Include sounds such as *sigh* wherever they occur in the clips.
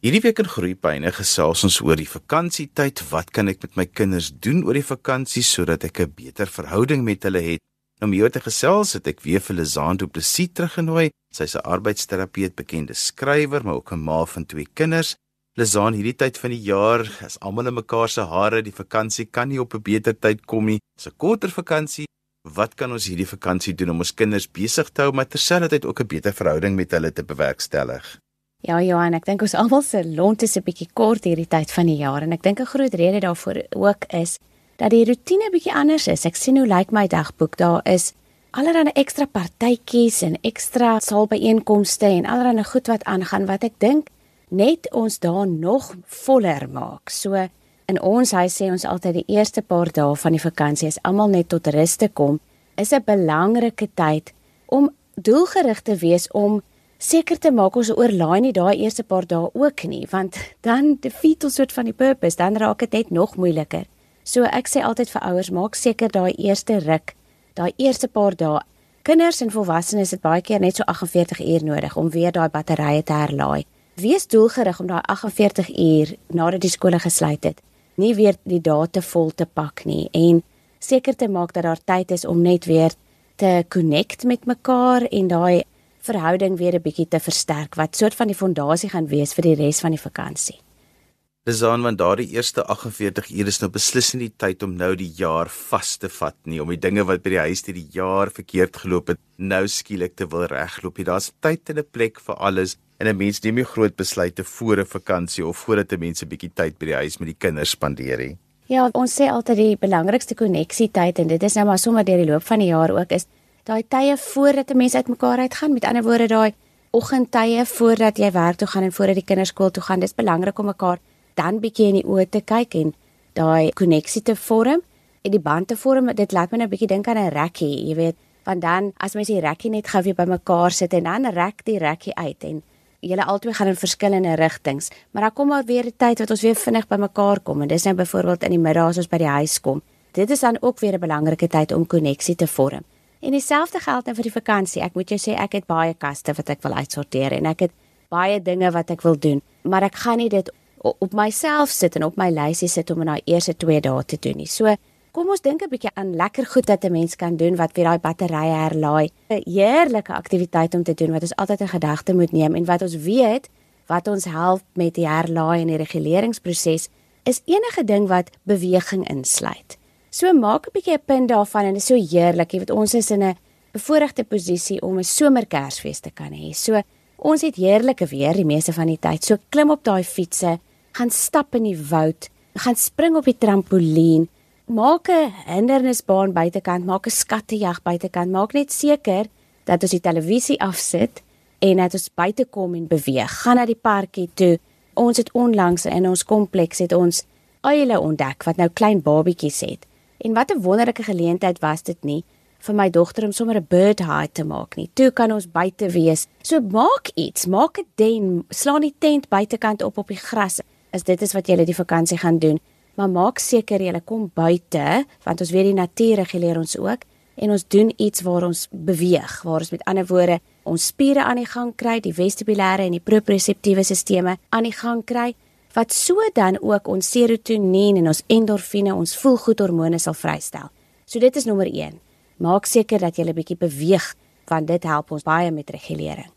Hierdie week in Groepyne gesels ons oor die vakansietyd. Wat kan ek met my kinders doen oor die vakansie sodat ek 'n beter verhouding met hulle het? Om nou, hier te gesels het ek weer vir Lizaan Du Plessis teruggenooi. Sy's 'n arbeidsterapeut, bekende skrywer, maar ook 'n ma van twee kinders. Lizaan, hierdie tyd van die jaar is almal in mekaar se hare. Die vakansie kan nie op 'n beter tyd kom nie. Dis 'n korter vakansie. Wat kan ons hierdie vakansie doen om ons kinders besig te hou, maar terselfdertyd ook 'n beter verhouding met hulle te bewerkstellig? Ja, Johan, ek dink ons almal se lont is 'n bietjie kort hierdie tyd van die jaar en ek dink 'n groot rede daarvoor ook is dat die rotine bietjie anders is. Ek sien hoe lyk like my dagboek. Daar is allerlei ekstra partytjies en ekstra saalbyeenkomste en allerlei goed wat aangaan wat ek dink net ons daar nog voller maak. So in ons huis sê ons altyd die eerste paar dae van die vakansie is almal net tot rus te kom. Is 'n belangrike tyd om doelgerig te wees om seker te maak ons oorlaai nie daai eerste paar dae ook nie want dan defeat ons soort van die purpose dan raak dit net nog moeiliker. So ek sê altyd vir ouers maak seker daai eerste ruk, daai eerste paar dae. Kinders en volwassenes het baie keer net so 48 uur nodig om weer daai batterye te herlaai. Wees doelgerig om daai 48 uur nadat die skole gesluit het, nie weer die dae te vol te pak nie en seker te maak dat daar tyd is om net weer te connect met mekaar en daai verhouding weer 'n bietjie te versterk wat soort van die fondasie gaan wees vir die res van die vakansie. Dis aan want daardie eerste 48 ure is nou beslis nie die tyd om nou die jaar vas te vat nie om die dinge wat by die huis hierdie jaar verkeerd geloop het nou skielik te wil regloop. Daar's tyd en 'n plek vir alles en 'n mens neem nie groot besluite voor 'n vakansie of voordat 'n mens 'n bietjie tyd by die huis met die kinders spandeer nie. Ja, ons sê altyd die belangrikste koneksietyd en dit is nou maar sommer deur die loop van die jaar ook is daai tye voordat 'n mens uitmekaar uitgaan. Met ander woorde daai oggendtye voordat jy werk toe gaan en voordat die kinders skool toe gaan. Dis belangrik om mekaar dan bietjie in die oë te kyk en daai koneksie te vorm en die band te vorm. Dit laat my nou bietjie dink aan 'n rekkie, jy weet, want dan as mens die rekkie net gou weer bymekaar sit en dan rek die rekkie uit en julle albei gaan in verskillende rigtings, maar dan kom maar weer 'n tyd wat ons weer vinnig bymekaar kom en dis nou byvoorbeeld in die middag as ons by die huis kom. Dit is dan ook weer 'n belangrike tyd om koneksie te vorm. En dieselfde geld nou vir die vakansie. Ek moet jou sê ek het baie kaste wat ek wil uitsorteer en ek het baie dinge wat ek wil doen, maar ek gaan nie dit op myself sit en op my lysie sit om in daai eerste 2 dae te doen nie. So kom ons dink 'n bietjie aan lekker goed wat 'n mens kan doen wat weer daai batterye herlaai. 'n Heerlike aktiwiteit om te doen wat ons altyd in gedagte moet neem en wat ons weet wat ons help met die herlaai en die reguleringsproses is enige ding wat beweging insluit. So maak 'n bietjie 'n punt daarvan en dit is so heerlik, jy weet ons is in 'n bevoordeelde posisie om 'n somerkersfees te kan hê. So ons het heerlike weer die meeste van die tyd. So klim op daai fietsse, gaan stap in die woud, gaan spring op die trampolien, maak 'n hindernisbaan buitekant, maak 'n skattejag buitekant, maak net seker dat ons die televisie afsit en dat ons buite kom en beweeg. Gaan na die parkie toe. Ons het onlangs in ons kompleks het ons uile ontdek wat nou klein babietjies het. En wat 'n wonderlike geleentheid was dit nie vir my dogter om sommer 'n bird hide te maak nie. Toe kan ons buite wees. So maak iets, maak 'n den, slaan die tent buitekant op op die gras. As dit is wat jy die vakansie gaan doen, maar maak seker jy kom buite want ons weet die natuur reguleer ons ook en ons doen iets waar ons beweeg, waar ons met ander woorde ons spiere aan die gang kry, die vestibulêre en die proprioseptiewe stelsels aan die gang kry wat so dan ook ons serotonien en ons endorfine, ons voelgoedhormone sal vrystel. So dit is nommer 1. Maak seker dat jy 'n bietjie beweeg want dit help ons baie met regulering.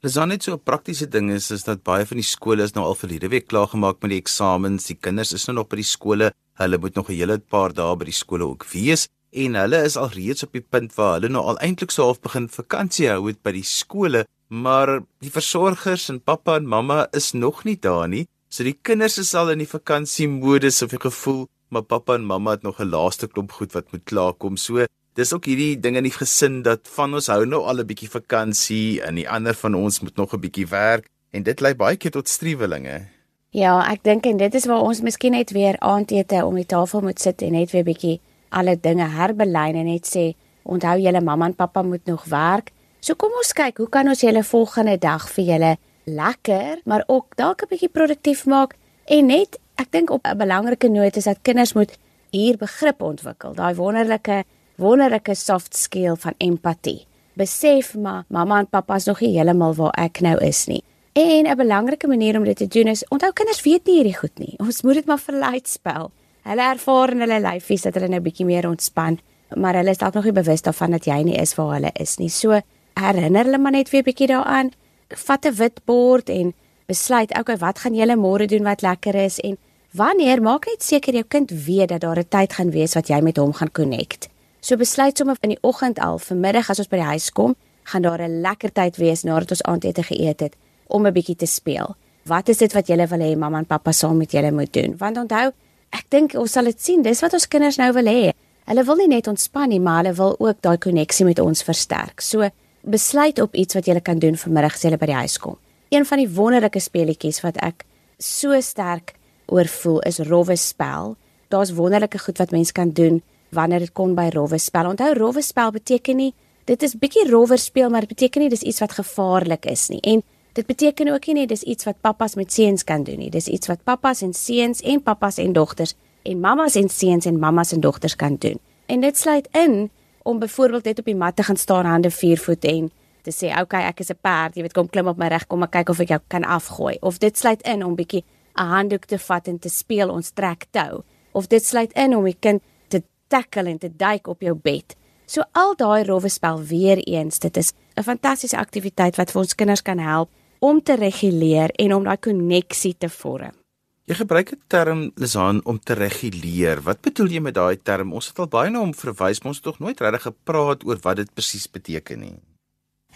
Dis dan net so 'n praktiese ding is is dat baie van die skole is nou al vir hierdie week klaar gemaak met die eksamens. Die kinders is nou nog by die skole. Hulle moet nog 'n hele paar dae by die skole ook wees en hulle is al reeds op die punt waar hulle nou al eintlik so half begin vakansie hou het by die skole, maar die versorgers en pappa en mamma is nog nie daar nie. So die kinders is al in die vakansiemodus of jy gevoel, maar pappa en mamma het nog 'n laaste klomp goed wat moet klaarkom. So dis ook hierdie ding in die gesin dat van ons hou nou al 'n bietjie vakansie en die ander van ons moet nog 'n bietjie werk en dit lei baie keer tot striwelinge. Ja, ek dink en dit is waar ons miskien net weer aandete om die tafel moet sit en net weer bietjie alle dinge herbelyn en net sê onthou julle mamma en pappa moet nog werk. So kom ons kyk, hoe kan ons julle volgende dag vir julle lekker, maar ook dalk 'n bietjie produktief maak en net ek dink op 'n belangrike noot is dat kinders moet hier begrip ontwikkel. Daai wonderlike wonderlike soft skill van empatie. Besef maar mamma en pappa is nog nie heeltemal waar ek nou is nie. En 'n belangrike manier om dit te doen is onthou kinders weet nie hierdie goed nie. Ons moet dit maar verleid spel. Hulle ervaar in hulle lyfies dat hulle nou bietjie meer ontspan, maar hulle is dalk nog nie bewus daarvan dat jy nie is waar hulle is nie. So herinner hulle maar net weer bietjie daaraan. Vat 'n wit bord en besluit, okay, wat gaan julle môre doen wat lekker is en wanneer maak net seker jou kind weet dat daar 'n tyd gaan wees wat jy met hom gaan connect. So besluit sommer in die oggend al, vanmiddag as ons by die huis kom, gaan daar 'n lekker tyd wees nadat ons aandete geëet het om 'n bietjie te speel. Wat is dit wat julle wil hê mamma en pappa saam met julle moet doen? Want onthou, ek dink ons sal dit sien, dis wat ons kinders nou wil hê. Hulle wil nie net ontspan nie, maar hulle wil ook daai koneksie met ons versterk. So besluit op iets wat julle kan doen vanmiddag as julle by die huis kom. Een van die wonderlike speletjies wat ek so sterk oorvoel is rowwe spel. Daar's wonderlike goed wat mens kan doen wanneer dit kom by rowwe spel. Onthou rowwe spel beteken nie dit is bietjie rowwer speel, maar dit beteken nie dis iets wat gevaarlik is nie. En dit beteken ook nie dis iets wat pappas met seuns kan doen nie. Dis iets wat pappas en seuns en pappas en dogters en mammas en seuns en mammas en dogters kan doen. En dit sluit in om byvoorbeeld net op die mat te gaan staan hande vier voet en te sê, "Oké, okay, ek is 'n perd, jy weet kom klim op my reg, kom ek kyk of ek jou kan afgooi." Of dit sluit in om bietjie 'n handdoek te vat en te speel ons trek tou. Of dit sluit in om die kind te tackle en te duik op jou bed. So al daai rowwe spel weer eens, dit is 'n fantastiese aktiwiteit wat vir ons kinders kan help om te reguleer en om daai koneksie te vorm. Jy gebruik 'n term Lizaan om te reguleer. Wat bedoel jy met daai term? Ons het al baie na hom verwys, maar ons het tog nooit regtig gepraat oor wat dit presies beteken nie.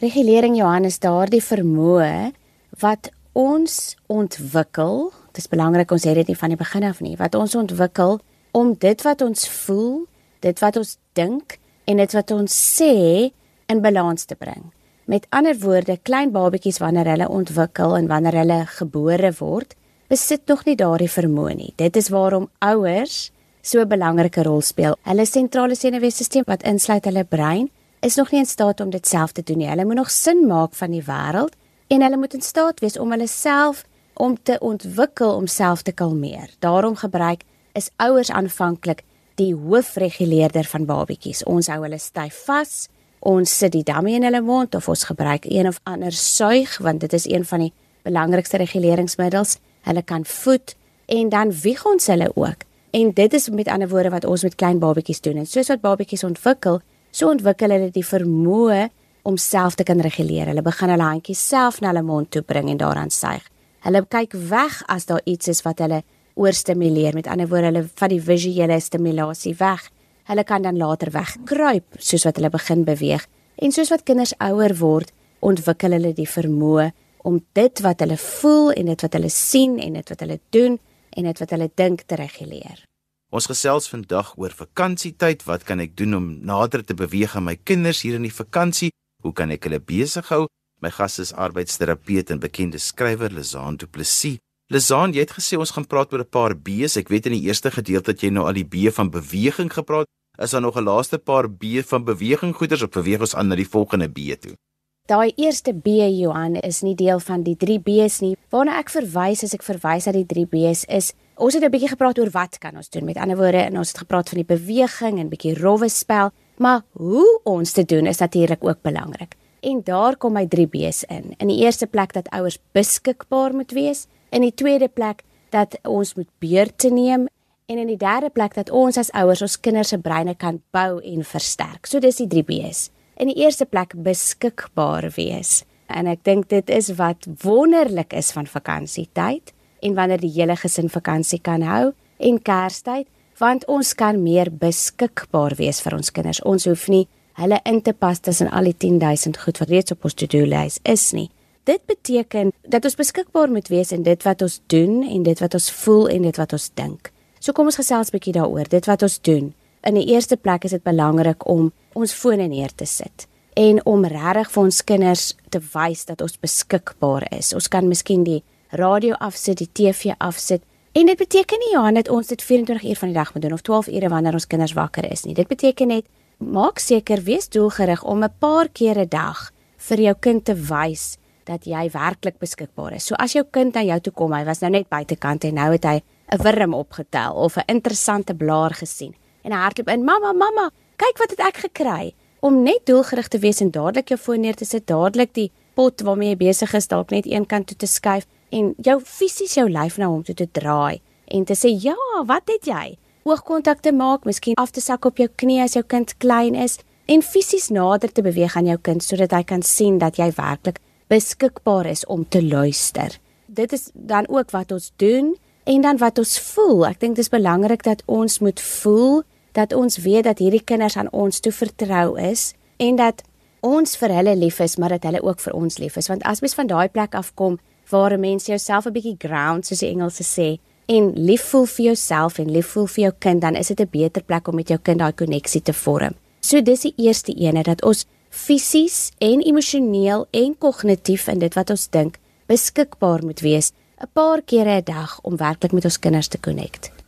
Regulering Johannes, daardie vermoë wat ons ontwikkel Dit is belangrik ons het dit nie van die begin af nie. Wat ons ontwikkel om dit wat ons voel, dit wat ons dink en dit wat ons sê in balans te bring. Met ander woorde, klein babetjies wanneer hulle ontwikkel en wanneer hulle gebore word, besit nog nie daardie vermoë nie. Dit is waarom ouers so 'n belangrike rol speel. Hulle sentrale senuweestelsel wat insluit hulle brein is nog nie in staat om dit self te doen nie. Hulle moet nog sin maak van die wêreld en hulle moet in staat wees om hulle self om te ontwikkel om self te kalmeer. Daarom gebruik is ouers aanvanklik die hoofreguleerder van babatjies. Ons hou hulle styf vas. Ons sit die dammie in hulle mond of ons gebruik een of ander suig want dit is een van die belangrikste reguleringsmiddels. Hulle kan voed en dan wieg ons hulle ook. En dit is met ander woorde wat ons met klein babatjies doen. En soos wat babatjies ontwikkel, so ontwikkel hulle die vermoë om self te kan reguleer. Hulle begin hulle handjies self na hulle mond toe bring en daaraan suig. Hulle kyk weg as daar iets is wat hulle oorstimuleer. Met ander woorde, hulle vat die visuele stimulasie weg. Hulle kan dan later wegkruip soos wat hulle begin beweeg. En soos wat kinders ouer word, ontwikkel hulle die vermoë om dit wat hulle voel en dit wat hulle sien en dit wat hulle doen en dit wat hulle dink te reguleer. Ons gesels vandag oor vakansietyd. Wat kan ek doen om nader te beweeg aan my kinders hier in die vakansie? Hoe kan ek hulle besig hou? My gas is arbeidsterapeut en bekende skrywer Lizaan Du Plessis. Lizaan, jy het gesê ons gaan praat oor 'n paar B's. Ek weet in die eerste gedeelte dat jy nou al die B van beweging gepraat. Is daar nog 'n laaste paar B van beweging goeders op beweeg ons aan na die volgende B toe? Daai eerste B Johan is nie deel van die 3 B's nie. Waarna ek verwys as ek verwys na die 3 B's is ons het 'n bietjie gepraat oor wat kan ons doen. Met ander woorde, en ons het gepraat van die beweging en bietjie rowwe spel, maar hoe ons dit doen is natuurlik ook belangrik. En daar kom my 3 B's in. In die eerste plek dat ouers beskikbaar moet wees, in die tweede plek dat ons moet beurte neem en in die derde plek dat ons as ouers ons kinders se breine kan bou en versterk. So dis die 3 B's. In die eerste plek beskikbaar wees. En ek dink dit is wat wonderlik is van vakansietyd en wanneer die hele gesin vakansie kan hou en Kerstyd, want ons kan meer beskikbaar wees vir ons kinders. Ons hoef nie hulle in te pas tussen al die 10000 goed wat reeds op ons to-do lys is nie. Dit beteken dat ons beskikbaar moet wees in dit wat ons doen en dit wat ons voel en dit wat ons dink. So kom ons gesels 'n bietjie daaroor, dit wat ons doen. In die eerste plek is dit belangrik om ons fone neer te sit en om regtig vir ons kinders te wys dat ons beskikbaar is. Ons kan miskien die radio afsit, die TV afsit. En dit beteken nie ja net ons dit 24 uur van die dag moet doen of 12 ure wanneer ons kinders wakker is nie. Dit beteken net maak seker wees doelgerig om 'n paar keer 'n dag vir jou kind te wys dat jy werklik beskikbaar is. So as jou kind na jou toe kom, hy was nou net buitekant en nou het hy 'n wurm opgetel of 'n interessante blaar gesien en hardloop in, "Mamma, mamma, kyk wat het ek gekry." Om net doelgerig te wees en dadelik jou foon neer te sit, dadelik die pot waarmee jy besig is dalk net een kant toe te skuif en jou fisies jou lyf na hom toe te draai en te sê ja, wat het jy? Oogkontak te maak, miskien af te sak op jou knie as jou kind klein is en fisies nader te beweeg aan jou kind sodat hy kan sien dat jy werklik beskikbaar is om te luister. Dit is dan ook wat ons doen en dan wat ons voel. Ek dink dit is belangrik dat ons moet voel dat ons weet dat hierdie kinders aan ons toe vertrou is en dat ons vir hulle lief is, maar dat hulle ook vir ons lief is. Want as mens van daai plek afkom waar 'n mens jouself 'n bietjie ground soos die Engelse sê en lief voel vir jouself en lief voel vir jou kind, dan is dit 'n beter plek om met jou kind daai koneksie te vorm. So dis die eerste ene dat ons fisies en emosioneel en kognitief in dit wat ons dink beskikbaar moet wees 'n paar kere 'n dag om werklik met ons kinders te connect.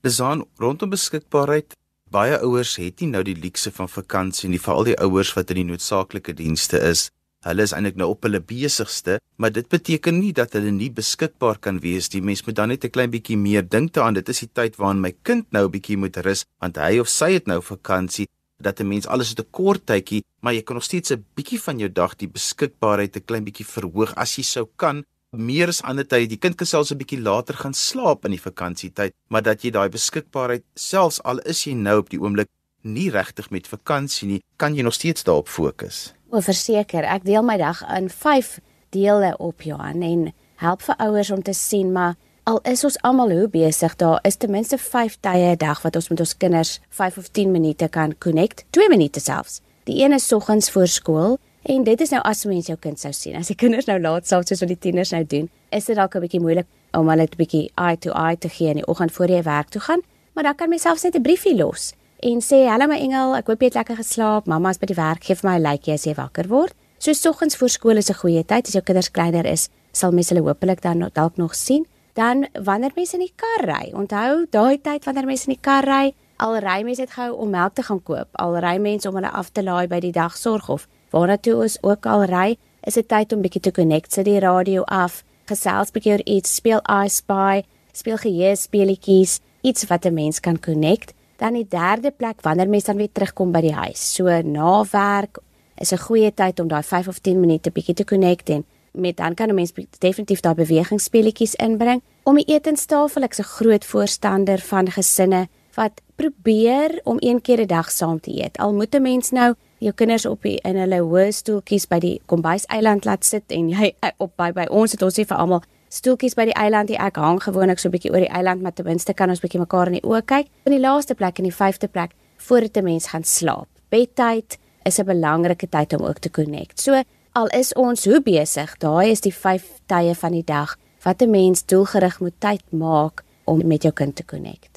Dis aan rondom beskikbaarheid. Baie ouers het nie nou die luukse van vakansie nie, veral die ouers wat in die noodsaaklike dienste is. Hulle is eintlik nou op hulle besigste, maar dit beteken nie dat hulle nie beskikbaar kan wees nie. Mens moet dan net 'n klein bietjie meer dink daaraan. Dit is die tyd waarin my kind nou 'n bietjie moet rus, want hy of sy het nou vakansie. Dat 'n mens alles het 'n kort tydjie, maar jy kan nog steeds 'n bietjie van jou dag die beskikbaarheid 'n klein bietjie verhoog as jy sou kan. Meer as ander tye, die kind kan selfs 'n bietjie later gaan slaap in die vakansietyd, maar dat jy daai beskikbaarheid selfs al is jy nou op die oomblik nie regtig met vakansie nie, kan jy nog steeds daarop fokus. O, verseker, ek deel my dag in 5 dele op Johan en help vir ouers om te sien maar al is ons almal hoe besig, daar is ten minste 5 tye 'n dag wat ons met ons kinders 5 of 10 minute kan connect, 2 minute selfs. Die een is soggens voor skool en dit is nou as mens jou kind sou sien. As die kinders nou laat selfs soos wat die tieners nou doen, is dit dalk 'n bietjie moeilik om hulle 'n bietjie eye to eye te gee in die oggend voor jy werk toe gaan, maar dan kan mens selfs net 'n briefie los en sê hallo my engel, ek hoop jy het lekker geslaap. Mamma is by die werk, gee vir my 'n likeie as jy wakker word. So soggens voor skool is 'n goeie tyd as jou kinders kleiner is, sal mens hulle hopelik dan dalk nog sien. Dan wanneer mense in die kar ry, onthou daai tyd wanneer mense in die kar ry, al ry mense net gou om melk te gaan koop, al ry mense om hulle af te laai by die dagsorg of waarna toe ons ook al ry, is dit tyd om bietjie te connect, sit die radio af, gesels bietjie oor iets, speel I Spy, speel geheue speletjies, iets wat 'n mens kan connect. Dan die derde plek wanneer mens dan weer terugkom by die huis. So na werk is 'n goeie tyd om daai 5 of 10 minute bietjie te connect en met dan kan 'n mens definitief daai bewegingsspeletjies inbring. Om die etenstafel ek's 'n groot voorstander van gesinne wat probeer om een keer 'n dag saam te eet. Al moet 'n mens nou jou kinders op die, in hulle hoë stoeltjies by die kombuiseiland laat sit en jy *laughs* op by by ons het ons sê vir almal stoeltjies by die eiland. Ek hang gewoonlik so 'n bietjie oor die eiland, maar ten minste kan ons bietjie mekaar in die oë kyk. In die laaste plek en die vyfde plek voordat 'n mens gaan slaap. Bedtyd is 'n belangrike tyd om ook te connect. So al is ons hoe besig, daai is die vyf tye van die dag wat 'n mens doelgerig moet tyd maak om met jou kind te connect.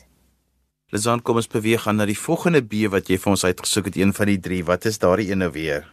Lizan, kom ons beweeg aan na die volgende B wat jy vir ons uitgesoek het, een van die drie. Wat is daardie ene weer?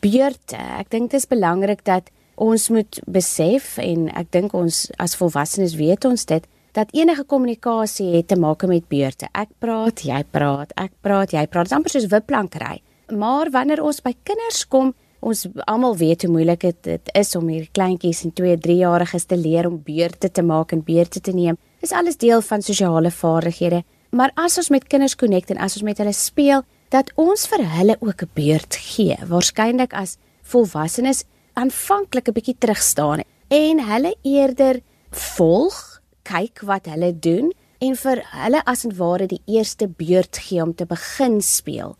Beurte. Ek dink dit is belangrik dat ons moet besef en ek dink ons as volwassenes weet ons dit dat enige kommunikasie het te maak met beurte. Ek praat, jy praat, ek praat, jy praat. Dit is amper soos wipplankery. Maar wanneer ons by kinders kom, ons almal weet hoe moeilik dit is om hierdie kleintjies en 2, 3 jariges te leer om beurte te maak en beurte te neem. Dis alles deel van sosiale vaardighede. Maar as ons met kinders connect en as ons met hulle speel, dat ons vir hulle ook 'n beurt gee. Waarskynlik as volwassenes aanvanklik 'n bietjie terug staan en hulle eerder volg, kyk wat hulle doen en vir hulle as en ware die eerste beurt gee om te begin speel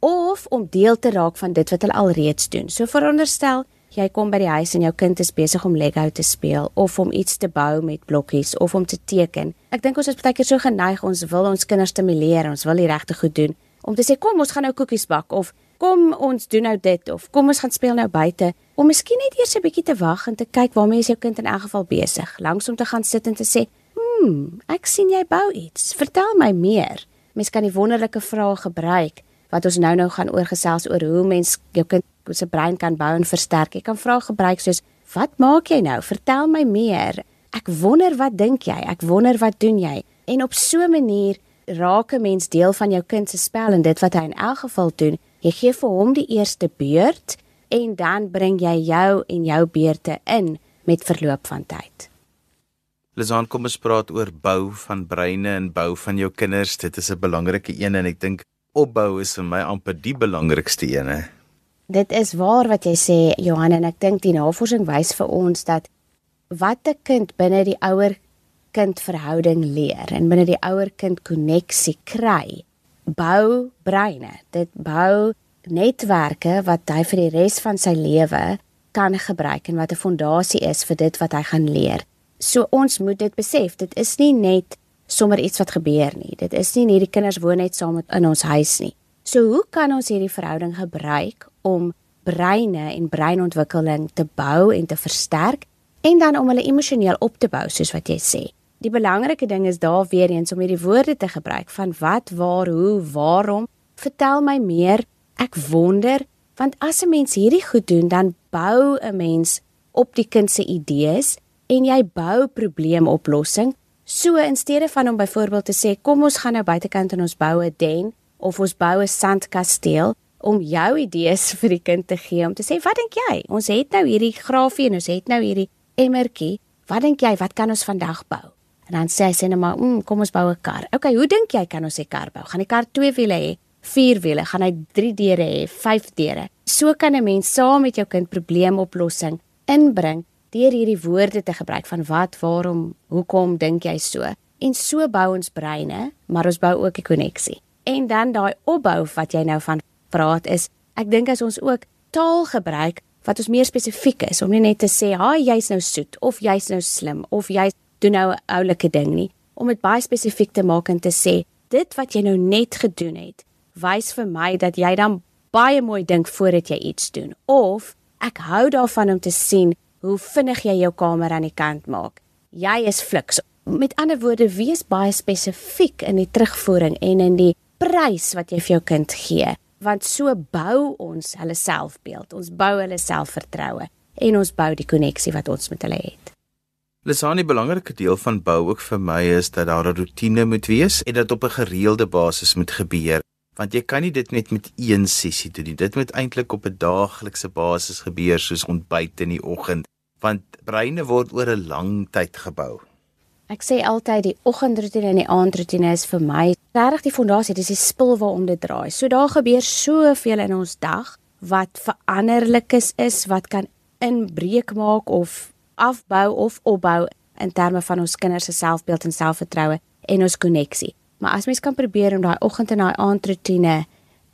of om deel te raak van dit wat hulle alreeds doen. So veronderstel jy kom by die huis en jou kind is besig om Lego te speel of om iets te bou met blokkies of om te teken. Ek dink ons is baie keer so geneig ons wil ons kinders stimuleer, ons wil die regte goed doen om te sê kom ons gaan nou koekies bak of kom ons doen nou dit of kom ons gaan speel nou buite om miskien net eers 'n bietjie te wag en te kyk waarmee is jou kind in elk geval besig, langs om te gaan sit en te sê, "Hm, ek sien jy bou iets. Vertel my meer." Mens kan die wonderlike vrae gebruik wat ons nou-nou gaan oorgesels oor hoe mens jou kind se brein kan bou en versterk. Jy kan vrae gebruik soos, "Wat maak jy nou? Vertel my meer. Ek wonder wat dink jy? Ek wonder wat doen jy?" En op so 'n manier raak 'n mens deel van jou kind se spel en dit wat hy in elk geval doen. Jy gee vir hom die eerste beurt en dan bring jy jou en jou beurte in met verloop van tyd. Lizaan, kom ons praat oor bou van breine en bou van jou kinders. Dit is 'n belangrike een en ek dink opbou is vir my amper die belangrikste een. Dit is waar wat jy sê Johan en ek dink die navorsing wys vir ons dat wat 'n kind binne die ouer kind verhouding leer en binne die ouer kind koneksie kry, bou breine. Dit bou netwerke wat hy vir die res van sy lewe kan gebruik en wat 'n fondasie is vir dit wat hy gaan leer. So ons moet dit besef, dit is nie net sommer iets wat gebeur nie. Dit is nie net die kinders woon net saam met in ons huis nie. So hoe kan ons hierdie verhouding gebruik om breine en breinontwikkeling te bou en te versterk en dan om hulle emosioneel op te bou soos wat jy sê. Die belangrike ding is daar weer eens om hierdie woorde te gebruik van wat, waar, hoe, waarom. Vertel my meer. Ek wonder want as 'n mens hierdie goed doen dan bou 'n mens op die kind se idees en jy bou probleemoplossing. So in steede van om byvoorbeeld te sê kom ons gaan nou buitekant en ons bou 'n den of ons bou 'n sandkasteel om jou idees *laughs* vir die kind te gee om te sê wat dink jy? Ons het nou hierdie grafie en ons het nou hierdie emmertjie. Wat dink jy wat kan ons vandag bou? En dan sê hy sê net maar, mm, kom ons bou 'n kar. Okay, hoe dink jy kan ons 'n kar bou? Gaan die kar twee wiele hê, vier wiele, gaan hy drie deure hê, vyf deure? So kan 'n mens saam met jou kind probleemoplossing inbring deur hierdie woorde te gebruik van wat, waarom, hoekom dink jy so? En so bou ons breine, maar ons bou ook 'n koneksie. En dan daai opbou wat jy nou van praat is, ek dink as ons ook taal gebruik wat ons meer spesifiek is om nie net te sê, "Haai, jy's nou soet" of "Jy's nou slim" of "Jy's doen nou 'n oulike ding nie om dit baie spesifiek te maak en te sê dit wat jy nou net gedoen het wys vir my dat jy dan baie mooi dink voordat jy iets doen of ek hou daarvan om te sien hoe vinnig jy jou kamer aan die kant maak. Jy is fliks. Met ander woorde wees baie spesifiek in die terugvoering en in die prys wat jy vir jou kind gee want so bou ons hulle selfbeeld ons bou hulle selfvertroue en ons bou die koneksie wat ons met hulle het. Lesani belangrike deel van bou ook vir my is dat daar 'n rotine moet wees en dit op 'n gereelde basis moet gebeur want jy kan nie dit net met een sessie doen nie. Dit moet eintlik op 'n daaglikse basis gebeur soos ontbyt in die oggend want breine word oor 'n lang tyd gebou Ek sê altyd die oggendroetine en die aandroetine is vir my regtig die fondasie dis die spul waarom dit draai so daar gebeur soveel in ons dag wat veranderlik is wat kan inbreek maak of afbou of opbou in terme van ons kinders se selfbeeld en selfvertroue en ons koneksie. Maar as mens kan probeer om daai oggend en daai aandroetine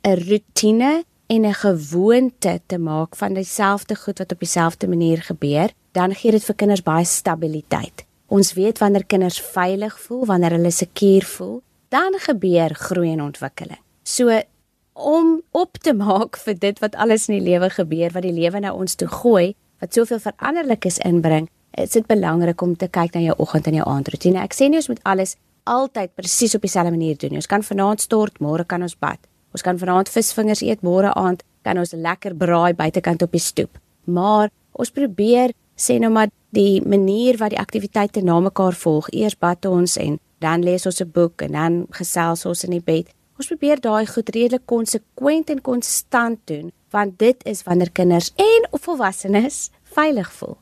'n rotine en 'n gewoonte te maak van dieselfde goed wat op dieselfde manier gebeur, dan gee dit vir kinders baie stabiliteit. Ons weet wanneer kinders veilig voel, wanneer hulle seker voel, dan gebeur groei en ontwikkeling. So om op te maak vir dit wat alles in die lewe gebeur, wat die lewe na ons toe gooi, wat soveel veranderlikes inbring, is dit belangrik om te kyk na jou oggend en jou aandroetine. Ek sê nie ons moet alles altyd presies op dieselfde manier doen nie. Ons kan vanaand stort, môre kan ons bad. Ons kan vanaand visvingers eet, môre aand kan ons lekker braai buitekant op die stoep. Maar ons probeer sê nou maar die manier wat die aktiwiteite na mekaar volg. Eers bad ons en dan lees ons 'n boek en dan gesels ons in die bed. Ons probeer daai goed redelik konsekwent en konstant doen want dit is wanneer kinders en of volwassenes veilig voel.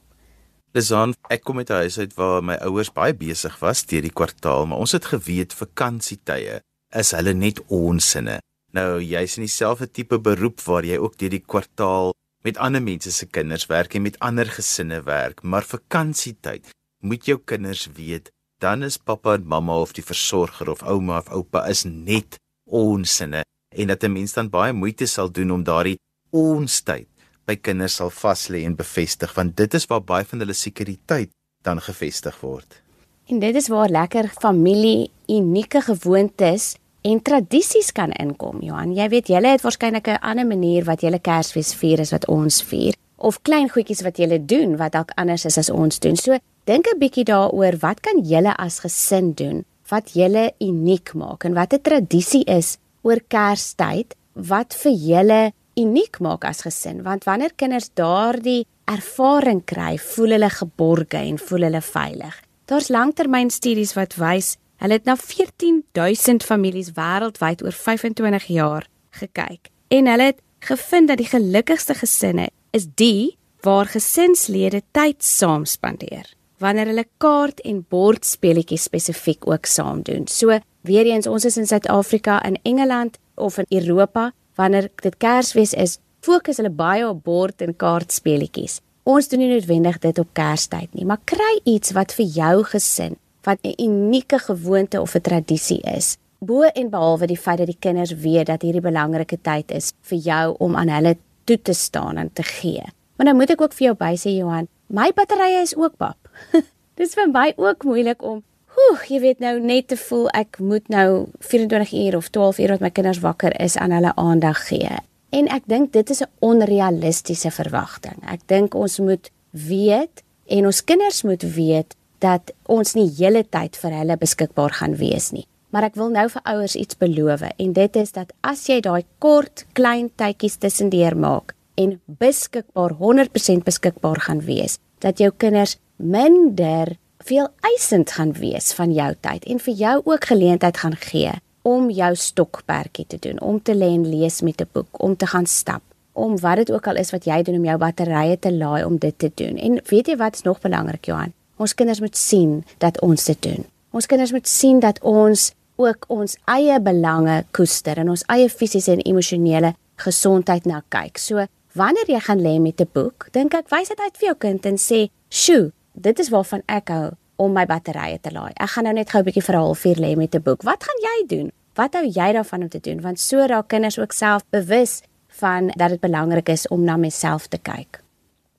Lisan, ek kom uit 'n huis uit waar my ouers baie besig was deur die kwartaal, maar ons het geweet vakansietye is hulle net onsinne. Nou jy's in dieselfde tipe beroep waar jy ook deur die kwartaal met ander mense se kinders werk en met ander gesinne werk, maar vakansietyd moet jou kinders weet, dan is pappa en mamma of die versorger of ouma of oupa is net onsinne en dat 'n mens dan baie moeite sal doen om daardie ons tyd by kinders sal vas lê en bevestig want dit is waar baie van hulle sekuriteit dan gevestig word. En dit is waar lekker familie unieke gewoontes en tradisies kan inkom. Johan, jy weet julle het waarskynlik 'n ander manier wat julle Kersfees vier as wat ons vier of klein goedjies wat julle doen wat dalk anders is as ons doen. So dink 'n bietjie daaroor wat kan julle as gesin doen wat julle uniek maak en wat 'n tradisie is oor Kerstyd wat vir julle uniek maak as gesin want wanneer kinders daardie ervaring kry, voel hulle geborge en voel hulle veilig. Daar's langtermynstudies wat wys hulle het na 14000 families wêreldwyd oor 25 jaar gekyk en hulle het gevind dat die gelukkigste gesinne is die waar gesinslede tyd saam spandeer wanneer hulle kaart en bordspeletjies spesifiek ook saam doen. So weer eens ons is in Suid-Afrika, in Engeland of in Europa wanneer dit Kersfees is, fokus hulle baie op bord en kaartspeletjies. Ons doen nie noodwendig dit op Kerstyd nie, maar kry iets wat vir jou gesin, wat 'n unieke gewoonte of 'n tradisie is. Bo en behalwe die feit dat die kinders weet dat hierdie belangrike tyd is vir jou om aan hulle toe te staan en te gee. Maar nou moet ek ook vir jou by sê Johan, my batterye is ook pap. *laughs* Dis vir my ook moeilik om Oeh, jy weet nou net te voel ek moet nou 24 uur of 12 uur wat my kinders wakker is aan hulle aandag gee. En ek dink dit is 'n onrealistiese verwagting. Ek dink ons moet weet en ons kinders moet weet dat ons nie hele tyd vir hulle beskikbaar gaan wees nie. Maar ek wil nou vir ouers iets beloof en dit is dat as jy daai kort klein tydjies tussendeur maak en beskikbaar 100% beskikbaar gaan wees, dat jou kinders minder veel eisend gaan wees van jou tyd en vir jou ook geleentheid gaan gee om jou stokperdjie te doen, om te lê en lees met 'n boek, om te gaan stap, om wat dit ook al is wat jy doen om jou batterye te laai om dit te doen. En weet jy wat is nog belangrik, Johan? Ons kinders moet sien dat ons dit doen. Ons kinders moet sien dat ons ook ons eie belange koester en ons eie fisiese en emosionele gesondheid na kyk. So, wanneer jy gaan lê met 'n boek, dink ek wys dit uit vir jou kind en sê, "Sjoe, dit is waarvan ek hou om my batterye te laai. Ek gaan nou net gou 'n bietjie vir 'n halfuur lê met 'n boek. Wat gaan jy doen? Wat hou jy daarvan om te doen? Want so raak kinders ook self bewus van dat dit belangrik is om na myself te kyk.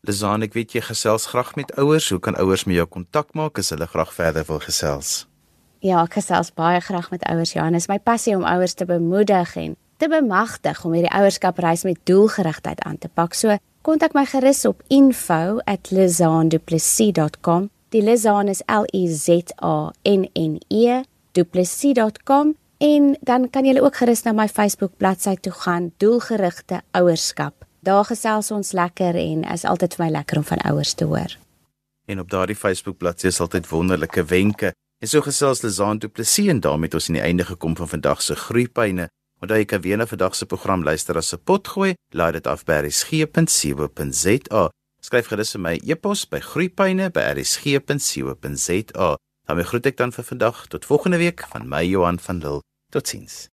Lizaan, ek weet jy gesels graag met ouers. Hoe kan ouers met jou kontak maak as hulle graag verder wil gesels? Ja, ek gesels baie graag met ouers. Johannes, my passie om ouers te bemoedig en te bemagtig om hierdie ouerskapreis met doelgerigtheid aan te pak. So, kontak my gerus op info@lizaanduplessis.com. Die Lizaan is L I Z A N N E duplessis.com en dan kan julle ook gerus na my Facebook bladsy toe gaan, doelgerigte ouerskap. Daar gesels ons lekker en is altyd vir my lekker om van ouers te hoor. En op daardie Facebook bladsy is altyd wonderlike wenke. En so gesels Lizaan duplessis en daarmee het ons aan die einde gekom van vandag se groeipyne. Onthou jy kan weer na vandag se program luister as 'n potgooi. Laai dit af by rsg.co.za. Skryf gerus vir my e-pos by groeipyne@rsg.co.za. Dan groet ek dan vir vandag tot volgende week van my Johan van Lille. Totsiens.